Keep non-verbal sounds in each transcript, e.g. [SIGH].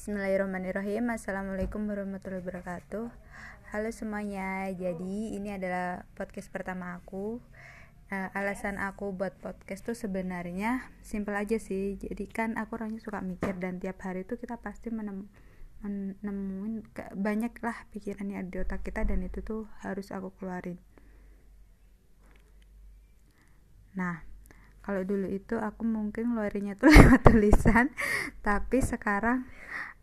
Bismillahirrahmanirrahim. Assalamualaikum warahmatullahi wabarakatuh. Halo semuanya. Jadi ini adalah podcast pertama aku. Uh, Alasan aku buat podcast tuh sebenarnya Simpel aja sih. Jadi kan aku orangnya suka mikir Dan tiap hari tuh kita pasti menem menemuin Banyak lah pikiran ada di otak kita Dan itu tuh harus aku keluarin. Nah kalau dulu itu aku mungkin ngeluarinnya tuh [LAUGHS] lewat tulisan. Tapi sekarang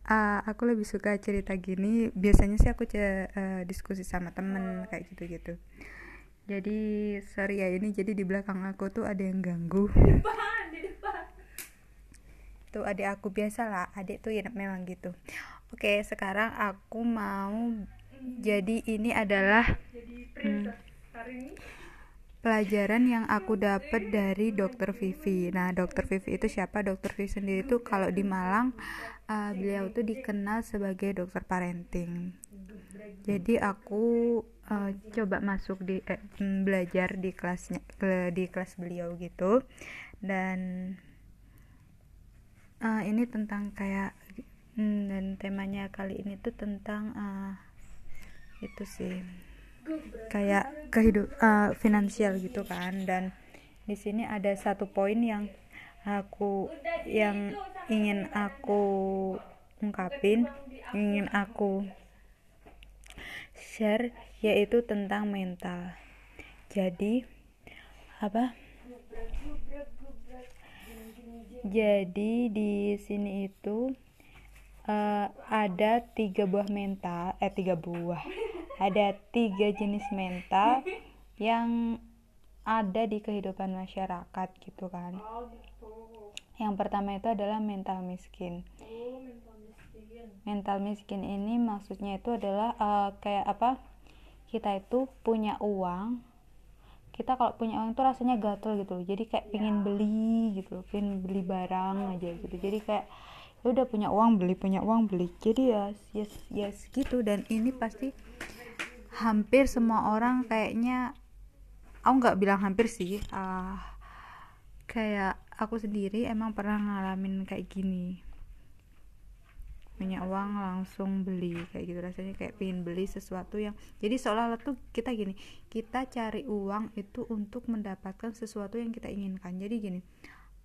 uh, aku lebih suka cerita gini. Biasanya sih aku uh, diskusi sama temen kayak gitu-gitu. Jadi sorry ya ini jadi di belakang aku tuh ada yang ganggu. Tuh adik aku biasa lah. Adik tuh ya memang gitu. Oke sekarang aku mau jadi ini adalah hmm, pelajaran yang aku dapat dari dokter Vivi. Nah, dokter Vivi itu siapa? Dokter Vivi sendiri itu kalau di Malang uh, beliau tuh dikenal sebagai dokter parenting. Jadi aku uh, coba masuk di eh, mm, belajar di kelasnya ke, di kelas beliau gitu. Dan uh, ini tentang kayak mm, dan temanya kali ini tuh tentang uh, itu sih kayak kehidup uh, finansial gitu kan dan di sini ada satu poin yang aku yang ingin aku ungkapin ingin aku share yaitu tentang mental. Jadi apa? Jadi di sini itu uh, ada tiga buah mental eh tiga buah. Ada tiga jenis mental yang ada di kehidupan masyarakat gitu kan yang pertama itu adalah mental miskin. Mental miskin. Ini maksudnya itu adalah uh, kayak apa? Kita itu punya uang kita kalau punya uang itu rasanya gatel gitu jadi kayak pengen beli gitu pengen beli barang aja gitu. Jadi kayak ya udah punya uang beli punya uang beli. Jadi ya yes yes gitu. Dan ini pasti hampir semua orang kayaknya aku nggak bilang hampir sih uh, kayak aku sendiri emang pernah ngalamin kayak gini. Punya uang langsung beli kayak gitu. Rasanya kayak pengen beli sesuatu yang jadi seolah-olah tuh kita gini kita cari uang itu untuk mendapatkan sesuatu yang kita inginkan. Jadi gini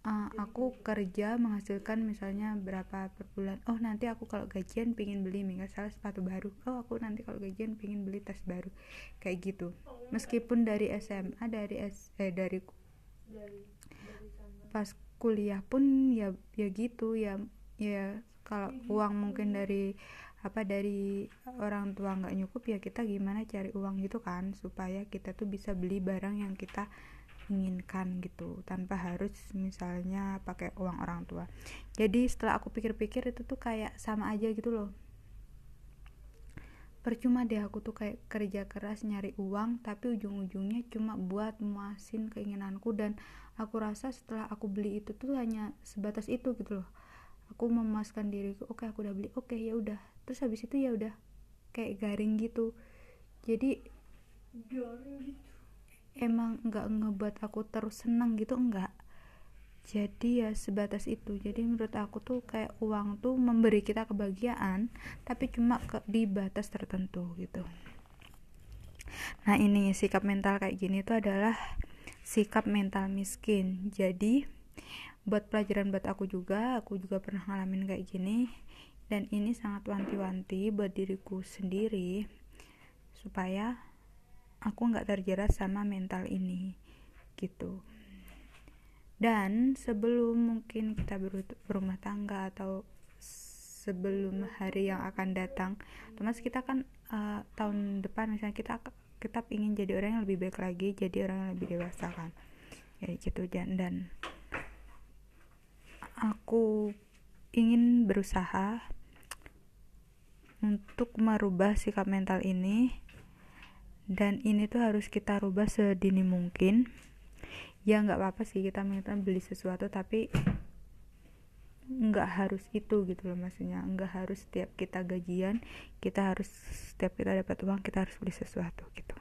uh, aku kerja menghasilkan misalnya berapa per bulan. Oh nanti aku kalau gajian pingin beli misalnya sepatu baru. Oh aku nanti kalau gajian pingin beli tas baru. Kayak gitu. Meskipun dari SMA dari S eh dari pas kuliah pun ya ya gitu ya ya kalau uang mungkin dari apa dari orang tua nggak nyukup ya kita gimana cari uang gitu kan supaya kita tuh bisa beli barang yang kita inginkan gitu tanpa harus misalnya pakai uang orang tua. Jadi setelah aku pikir-pikir itu tuh kayak sama aja gitu loh percuma deh aku tuh kayak kerja keras nyari uang tapi ujung-ujungnya cuma buat muasin keinginanku. Dan aku rasa setelah aku beli itu tuh hanya sebatas itu gitu loh. Aku memuaskan diriku oke aku udah beli oke ya udah. Terus habis itu ya udah kayak garing gitu. Jadi garing gitu. emang nggak ngebuat aku terus senang gitu enggak jadi ya sebatas itu. Jadi menurut aku tuh kayak uang tuh memberi kita kebahagiaan tapi cuma ke, di batas tertentu gitu. Nah ini sikap mental kayak gini tuh adalah sikap mental miskin. Jadi buat pelajaran buat aku juga aku juga pernah ngalamin kayak gini. Dan ini sangat wanti-wanti buat diriku sendiri supaya aku nggak terjerat sama mental ini gitu dan sebelum mungkin kita berumah tangga atau sebelum hari yang akan datang terus kita kan uh, tahun depan misalnya kita kita ingin jadi orang yang lebih baik lagi jadi orang yang lebih dewasa kan. Ya gitu. Dan dan aku ingin berusaha untuk merubah sikap mental ini. Dan ini tuh harus kita rubah sedini mungkin ya nggak apa-apa sih kita minta beli sesuatu tapi nggak harus itu gitu loh maksudnya. Nggak harus setiap kita gajian kita harus setiap kita dapat uang kita harus beli sesuatu gitu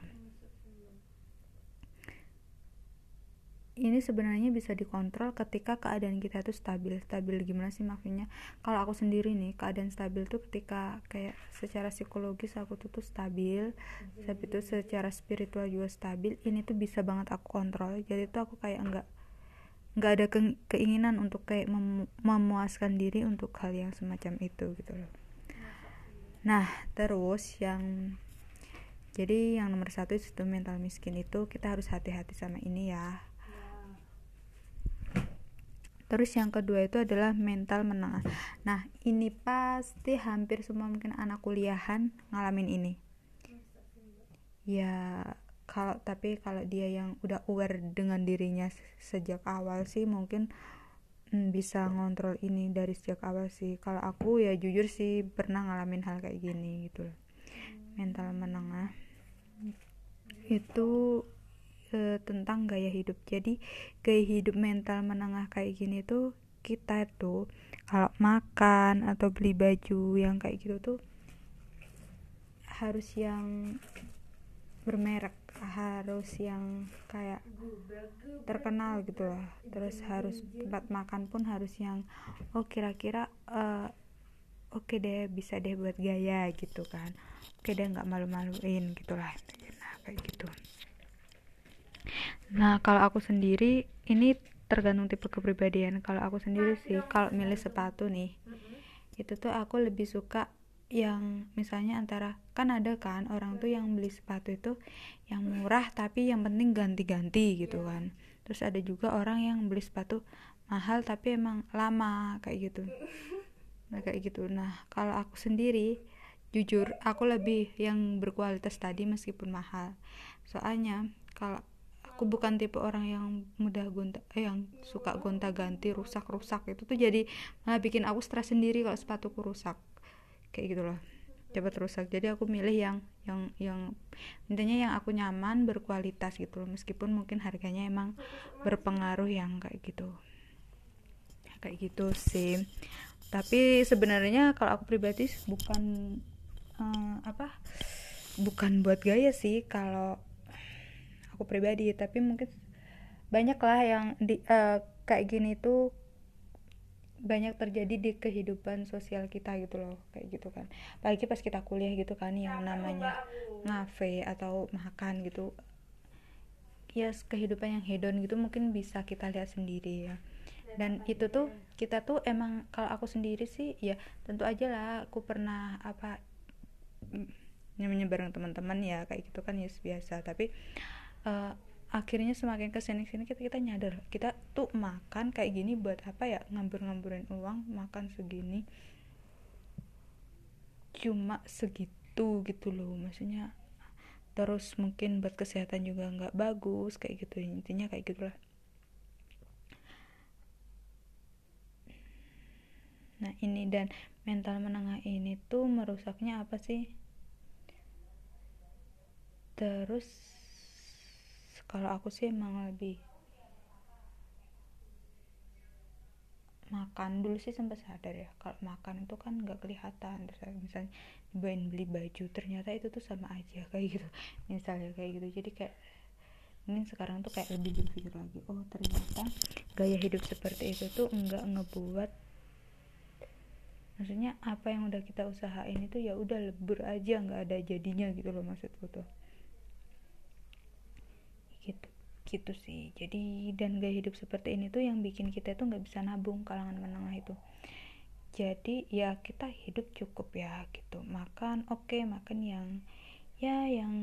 ini sebenarnya bisa dikontrol ketika keadaan kita tuh stabil. Stabil gimana sih maksudnya? Kalau aku sendiri nih keadaan stabil tuh ketika kayak secara psikologis aku tuh tuh stabil tapi itu secara spiritual juga stabil ini tuh bisa banget aku kontrol. Jadi tuh aku kayak enggak nggak ada ke keinginan untuk kayak mem memuaskan diri untuk hal yang semacam itu gitu loh. Nah terus yang jadi yang nomor satu itu mental miskin itu kita harus hati-hati sama ini ya Terus yang kedua itu adalah mental menengah. Nah, ini pasti hampir semua mungkin anak kuliahan ngalamin ini. Ya, kalau tapi kalau dia yang udah aware dengan dirinya sejak awal sih mungkin hmm, bisa ngontrol ini dari sejak awal sih. Kalau aku ya jujur sih pernah ngalamin hal kayak gini gitu loh. Mental menengah itu e, tentang gaya hidup. Jadi gaya hidup mental menengah kayak gini tuh kita tuh kalau makan atau beli baju yang kayak gitu tuh harus yang bermerek harus yang kayak terkenal gitu loh terus harus tempat makan pun harus yang oh kira-kira uh, oke okay deh bisa deh buat gaya gitu kan. Oke okay deh nggak malu-maluin gitulah nah kayak gitu Nah, kalau aku sendiri ini tergantung tipe kepribadian. Kalau aku sendiri sih kalau milih sepatu nih, itu tuh aku lebih suka yang misalnya antara kan ada kan orang tuh yang beli sepatu itu yang murah tapi yang penting ganti-ganti gitu kan. Terus ada juga orang yang beli sepatu mahal tapi emang lama kayak gitu. Nah, kayak gitu. Nah, kalau aku sendiri jujur aku lebih yang berkualitas tadi meskipun mahal. Soalnya kalau aku bukan tipe orang yang mudah gonta eh, yang suka gonta ganti rusak rusak itu tuh jadi malah bikin aku stres sendiri kalau sepatuku rusak. Kayak gitu loh cepat rusak jadi aku milih yang yang yang intinya yang aku nyaman berkualitas gitu loh. Meskipun mungkin harganya emang berpengaruh yang kayak gitu. Kayak gitu sih. Tapi sebenarnya kalau aku pribadi bukan uh, apa bukan buat gaya sih. Kalau aku pribadi tapi mungkin banyak lah yang di uh, kayak gini tuh banyak terjadi di kehidupan sosial kita gitu loh kayak gitu kan. Apalagi pas kita kuliah gitu kan yang namanya ngafe atau makan gitu. Ya kehidupan yang hedon gitu mungkin bisa kita lihat sendiri ya. Dan itu tuh kita tuh emang kalau aku sendiri sih ya tentu aja lah aku pernah apa namanya bareng teman-teman ya kayak gitu kan ya biasa. Tapi uh, akhirnya semakin ke sini sini kita kita nyadar kita tuh makan kayak gini buat apa ya? Ngambur-ngamburin uang makan segini. Cuma segitu gitu loh maksudnya terus mungkin buat kesehatan juga nggak bagus kayak gitu. Intinya kayak gitulah. Nah ini dan mental menengah ini tuh merusaknya apa sih? Terus kalau aku sih emang lebih makan dulu sih sempat sadar ya. Kalau makan itu kan nggak kelihatan. Terus misalnya dibawain beli baju ternyata itu tuh sama aja [LAUGHS] kayak gitu. Misalnya kayak gitu. Jadi kayak ini sekarang tuh kayak lebih berpikir lagi. Oh ternyata gaya hidup seperti itu tuh nggak ngebuat maksudnya apa yang udah kita usahain itu ya udah lebur aja nggak ada jadinya gitu loh maksudku tuh gitu gitu sih. Jadi dan gaya hidup seperti ini tuh yang bikin kita tuh nggak bisa nabung kalangan menengah itu. Jadi ya kita hidup cukup ya gitu. Makan oke okay, makan yang ya yang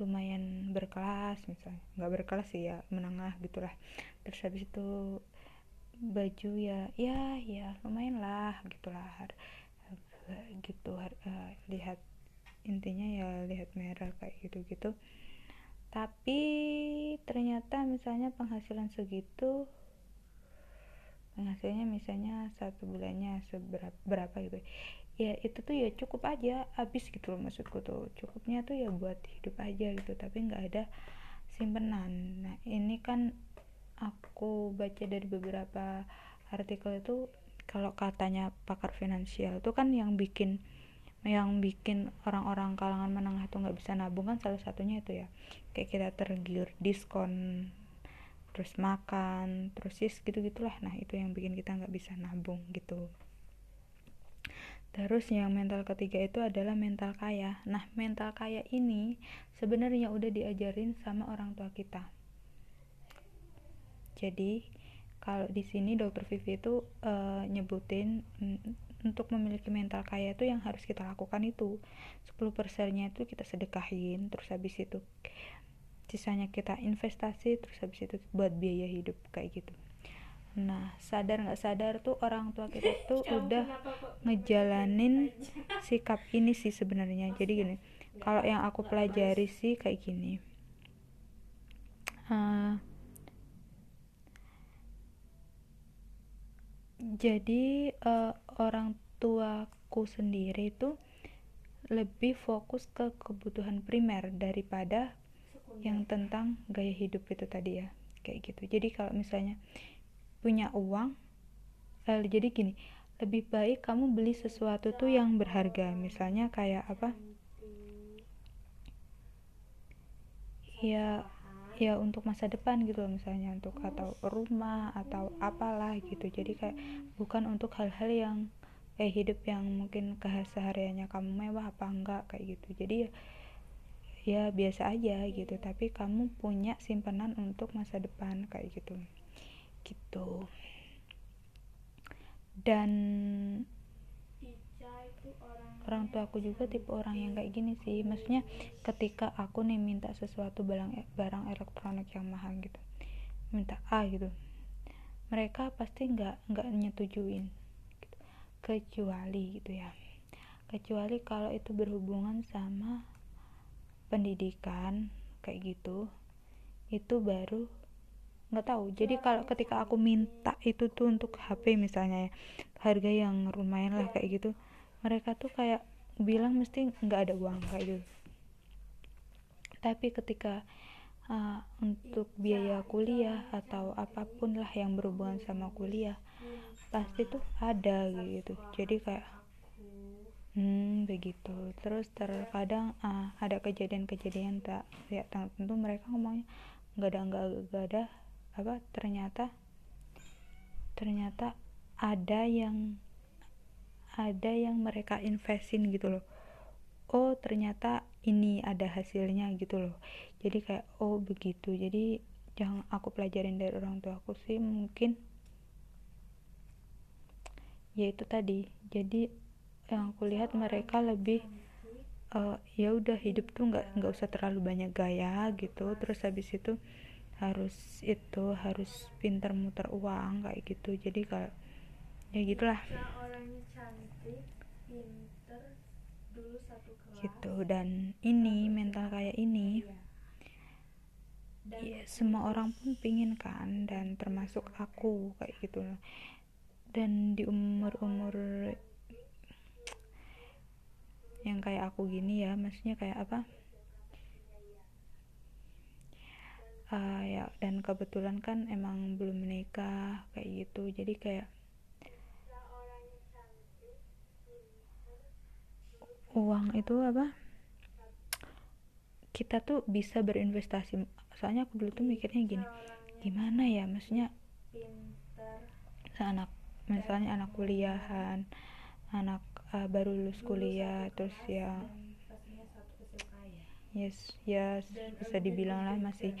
lumayan berkelas misalnya. Nggak berkelas sih ya menengah gitulah. Terus habis itu baju ya ya ya lumayan lah gitulah. Gitu uh, lihat intinya ya lihat merah kayak gitu gitu tapi ternyata misalnya penghasilan segitu penghasilannya misalnya satu bulannya seberapa berapa gitu ya. Itu tuh ya cukup aja habis gitu loh maksudku tuh. Cukupnya tuh ya buat hidup aja gitu tapi nggak ada simpenan. Nah ini kan aku baca dari beberapa artikel itu kalau katanya pakar finansial itu kan yang bikin yang bikin orang-orang kalangan menengah tuh nggak bisa nabung kan salah satunya itu ya kayak kita tergiur diskon terus makan terus yes gitu gitulah nah itu yang bikin kita nggak bisa nabung gitu Terus yang mental ketiga itu adalah mental kaya. Nah, mental kaya ini sebenarnya udah diajarin sama orang tua kita. Jadi, kalau di sini dokter Vivi itu uh, nyebutin untuk memiliki mental kaya itu yang harus kita lakukan itu. 10 persennya itu kita sedekahin terus habis itu sisanya kita investasi terus habis itu buat biaya hidup kayak gitu. Nah sadar nggak sadar tuh orang tua kita [LAUGHS] tuh udah ngejalanin [LAUGHS] sikap ini sih sebenarnya. Jadi gini kalau yang aku pelajari sih kayak gini uh, jadi uh, orang tuaku sendiri tuh lebih fokus ke kebutuhan primer daripada yang tentang gaya hidup itu tadi ya kayak gitu. Jadi kalau misalnya punya uang lalu jadi gini lebih baik kamu beli sesuatu tuh yang berharga. Misalnya kayak apa? Ya ya untuk masa depan gitu loh misalnya untuk atau rumah atau apalah gitu. Jadi kayak bukan untuk hal-hal yang kayak hidup yang mungkin kesehariannya kamu mewah apa enggak kayak gitu. Jadi ya ya biasa aja gitu. Tapi kamu punya simpanan untuk masa depan kayak gitu. Gitu. Dan orang tua aku juga tipe orang yang kayak gini sih. Maksudnya ketika aku nih minta sesuatu barang barang elektronik yang mahal gitu minta A gitu mereka pasti nggak nggak nyetujuin gitu. kecuali gitu ya kecuali kalau itu berhubungan sama pendidikan kayak gitu itu baru nggak tahu. Jadi kalau ketika aku minta itu tuh untuk HP misalnya ya harga yang lumayan lah kayak gitu mereka tuh kayak bilang mesti nggak ada uang kayak gitu. Tapi ketika uh, untuk biaya kuliah atau apa pun lah yang berhubungan sama kuliah pasti tuh ada gitu. Jadi kayak Hmm, begitu. Terus terkadang ah, ada kejadian-kejadian tak ya tentu mereka ngomongnya nggak ada nggak ada. Apa ternyata ternyata ada yang ada yang mereka investin gitu loh. Oh ternyata ini ada hasilnya gitu loh. Jadi kayak oh begitu. Jadi yang aku pelajarin dari orang tua aku sih mungkin ya itu tadi. Jadi yang aku lihat mereka lebih uh, ya udah hidup tuh nggak nggak usah terlalu banyak gaya gitu. Terus habis itu harus itu harus pinter muter uang kayak gitu. Jadi kalau ya gitulah. Gitu dan ini mental kayak ini. Ya semua orang pun pingin kan dan termasuk aku kayak gitu dan di umur umur yang kayak aku gini ya maksudnya kayak apa? Uh, ya dan kebetulan kan emang belum menikah kayak gitu. Jadi kayak uang itu apa? Kita tuh bisa berinvestasi. Soalnya aku dulu tuh mikirnya gini gimana ya? Maksudnya anak misalnya anak kuliahan anak uh, baru lulus kuliah terus ya. Yes yes bisa dibilang lah masih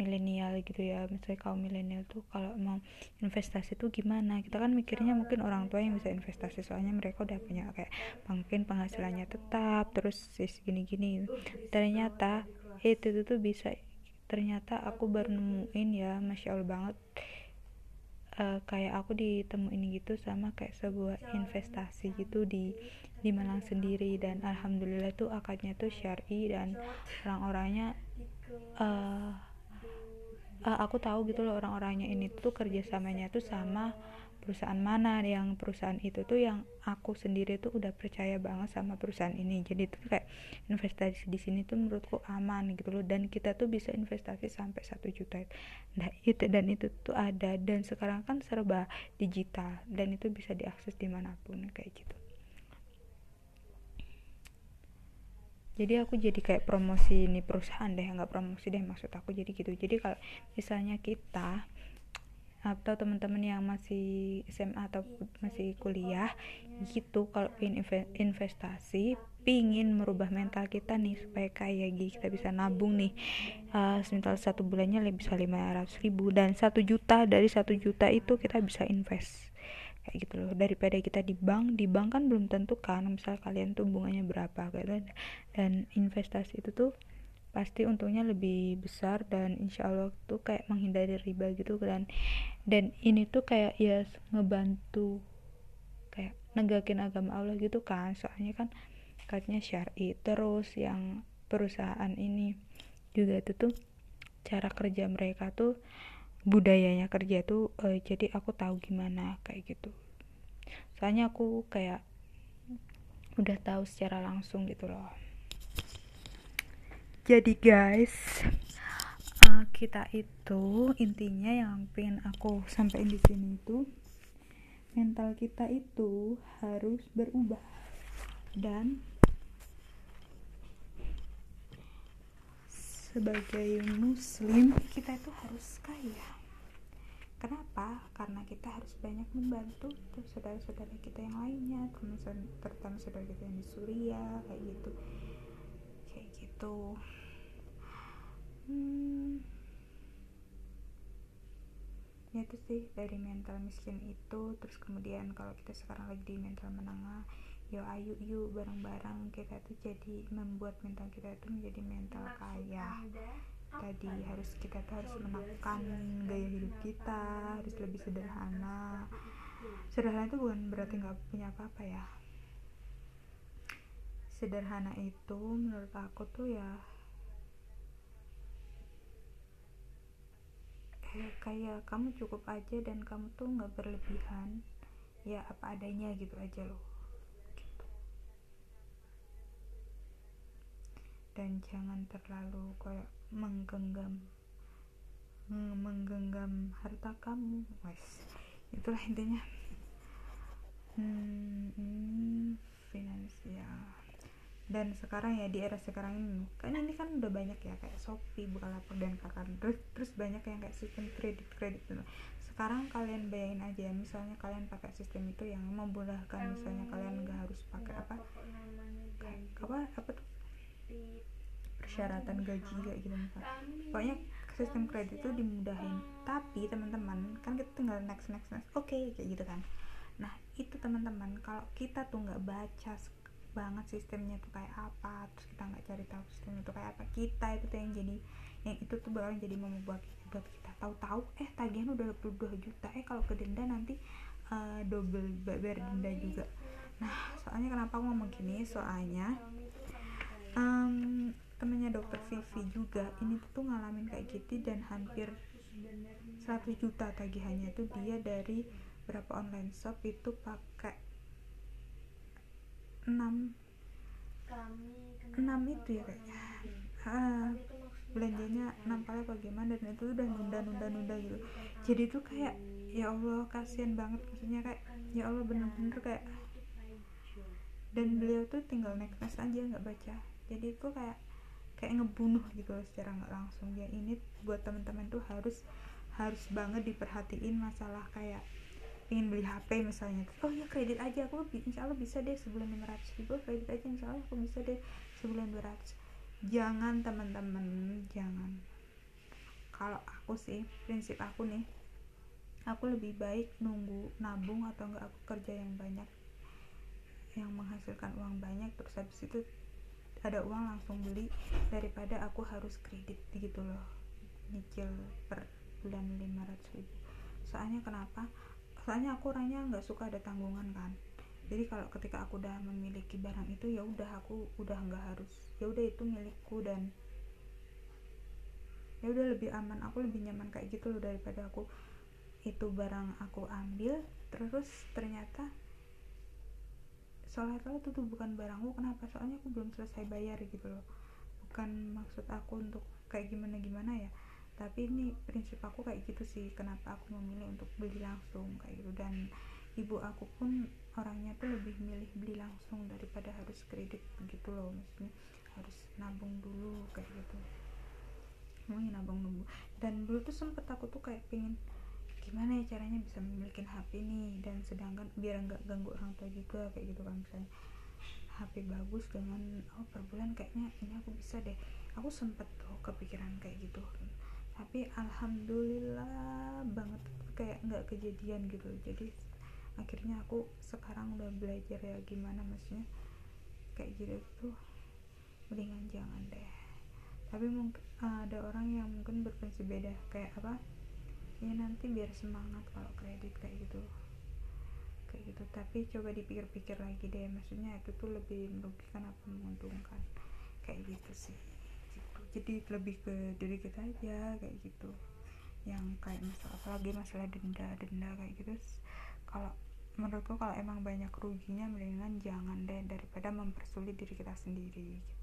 milenial gitu ya misalnya kaum milenial tuh kalau mau investasi tuh gimana? Kita kan mikirnya mungkin orang tua yang bisa investasi soalnya mereka udah punya kayak mungkin penghasilannya tetap terus gini-gini ternyata itu tuh, bisa ternyata aku baru nemuin ya masya allah banget uh, kayak aku ditemuin gitu sama kayak sebuah investasi gitu di di Malang sendiri. Dan alhamdulillah tuh akadnya tuh syari dan orang-orangnya uh, uh, aku tahu gitu loh orang-orangnya ini tuh kerjasamanya tuh sama perusahaan mana. Yang perusahaan itu tuh yang aku sendiri tuh udah percaya banget sama perusahaan ini. Jadi tuh kayak investasi di sini tuh menurutku aman gitu loh. Dan kita tuh bisa investasi sampai satu juta. Nah itu dan itu tuh ada. Dan sekarang kan serba digital. Dan itu bisa diakses di mana pun kayak gitu jadi aku jadi kayak promosi ini perusahaan deh nggak promosi deh maksud aku jadi gitu. Jadi kalau misalnya kita atau teman-teman yang masih SMA atau masih kuliah gitu kalau ingin investasi pingin merubah mental kita nih supaya kaya gitu kita bisa nabung nih uh, semisal satu bulannya bisa 500 ribu dan satu juta dari satu juta itu kita bisa invest kayak gitu loh. Daripada kita di bank di bank kan belum tentu kan misal kalian tuh bunganya berapa gitu. Dan investasi itu tuh pasti untungnya lebih besar dan insya Allah tuh kayak menghindari riba gitu dan dan ini tuh kayak ya ngebantu kayak negakin agama Allah gitu kan. Soalnya kan katanya syari terus yang perusahaan ini juga itu tuh cara kerja mereka tuh budayanya kerja tuh uh, jadi aku tahu gimana kayak gitu. Soalnya aku kayak udah tahu secara langsung gitu loh. Jadi guys uh, kita itu intinya yang pengen aku sampaikan di sini itu mental kita itu harus berubah dan sebagai muslim kita itu harus kaya. Kenapa? Karena kita harus banyak membantu saudara-saudara kita yang lainnya terutama saudara kita yang di Suriah kayak gitu. Kayak gitu. Hmm, ya itu sih dari mental miskin itu. Terus kemudian kalau kita sekarang lagi di mental menengah yo ayo yuk bareng-bareng. Kita tuh jadi membuat mental kita itu menjadi mental kaya. Tadi harus kita tuh harus menekan gaya hidup kita harus lebih sederhana. sederhana itu bukan berarti nggak punya apa-apa ya. Sederhana itu menurut aku tuh ya eh, kayak kamu cukup aja dan kamu tuh nggak berlebihan. Ya apa adanya gitu aja loh dan jangan terlalu kayak menggenggam menggenggam harta kamu wes. Itulah intinya. Hmm, hmm, finansial. Dan sekarang ya di era sekarang ini kan ini kan udah banyak ya kayak Shopee, Bukalapak dan kakak terus, terus banyak yang kayak sistem kredit kredit gitu. sekarang kalian bayangin aja misalnya kalian pakai sistem itu yang memudahkan misalnya kalian nggak harus pakai apa? Kayak apa? apa tuh persyaratan gaji kayak gitu misalnya pokoknya sistem kredit itu dimudahin. Tapi teman-teman kan kita tinggal next next next. Oke okay, kayak gitu kan. Nah itu teman-teman kalau kita tuh nggak baca banget sistemnya tuh kayak apa terus kita nggak cari tahu sistemnya tuh kayak apa kita itu tuh yang jadi yang itu tuh bakal jadi membuat buat kita. Tahu-tahu eh tagihan udah 22 juta eh kalau ke denda nanti uh, double bayar denda juga. Nah soalnya kenapa aku ngomong gini? Soalnya um, temennya dokter Vivi juga ini tuh ngalamin kayak gitu dan hampir 100 juta tagihannya tuh dia dari berapa online shop itu pakai 6 6 itu ya kayaknya. Ah, belanjanya 6 kali bagaimana dan itu udah nunda-nunda-nunda gitu. Jadi tuh kayak ya Allah kasihan banget maksudnya kayak ya Allah bener-bener kayak dan beliau tuh tinggal next aja nggak baca. Jadi itu kayak kayak ngebunuh gitu loh secara nggak langsung. Ya ini buat teman-teman tuh harus harus banget diperhatiin masalah kayak ingin beli HP misalnya. Oh ya kredit aja aku insya Allah bisa deh sebulan 500 ribu kredit aja insya Allah aku bisa deh sebulan 200 jangan teman-teman jangan. Kalau aku sih prinsip aku nih aku lebih baik nunggu nabung atau enggak aku kerja yang banyak yang menghasilkan uang banyak terus habis itu ada uang langsung beli. Daripada aku harus kredit gitu loh. Nyicil per bulan 500 ribu. Soalnya kenapa? Soalnya aku orangnya nggak suka ada tanggungan kan. Jadi kalau ketika aku udah memiliki barang itu ya udah aku udah nggak harus. Ya udah itu milikku dan ya udah lebih aman. Aku lebih nyaman kayak gitu loh daripada aku itu barang aku ambil terus ternyata soalnya itu tuh bukan barangku kenapa? Soalnya aku belum selesai bayar gitu loh. Bukan maksud aku untuk kayak gimana gimana ya. Tapi ini prinsip aku kayak gitu sih. Kenapa aku memilih untuk beli langsung kayak gitu. Dan ibu aku pun orangnya tuh lebih milih beli langsung daripada harus kredit gitu loh. Maksudnya harus nabung dulu kayak gitu. Mau nabung dulu. Dan dulu tuh sempet aku tuh kayak pengen gimana ya caranya bisa memiliki HP nih? Dan sedangkan biar nggak ganggu orang tua juga kayak gitu kan misalnya HP bagus dengan oh per bulan kayaknya ini aku bisa deh. Aku sempet tuh kepikiran kayak gitu. Tapi alhamdulillah banget kayak nggak kejadian gitu. Jadi akhirnya aku sekarang udah belajar ya gimana maksudnya kayak gitu tuh mendingan jangan deh. Tapi mungkin ada orang yang mungkin berprinsip beda kayak apa ya nanti biar semangat kalau kredit kayak gitu. Kayak gitu. Tapi coba dipikir-pikir lagi deh. Maksudnya itu tuh lebih merugikan apa menguntungkan? Kayak gitu sih. Gitu. jadi lebih ke diri kita aja kayak gitu. Yang kayak masalah apalagi masalah denda denda kayak gitu. Kalau menurutku kalau emang banyak ruginya mendingan jangan deh daripada mempersulit diri kita sendiri gitu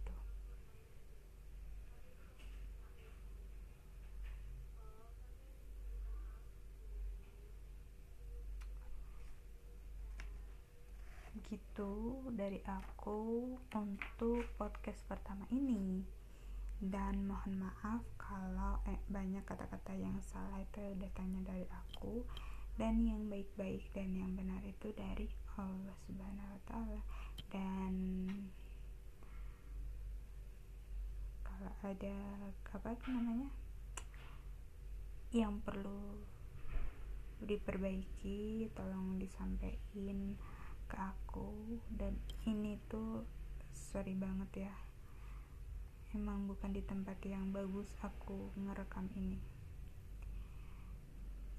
gitu dari aku untuk podcast pertama ini. Dan mohon maaf kalau eh, banyak kata-kata yang salah itu datangnya dari aku. Dan yang baik-baik dan yang benar itu dari Allah Subhanahu wa taala. Dan kalau ada apa namanya? Yang perlu diperbaiki tolong disampaikan ke aku. Dan ini tuh sorry banget ya. Emang bukan di tempat yang bagus aku ngerekam ini.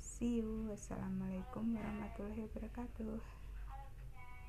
See you. Wassalamualaikum warahmatullahi wabarakatuh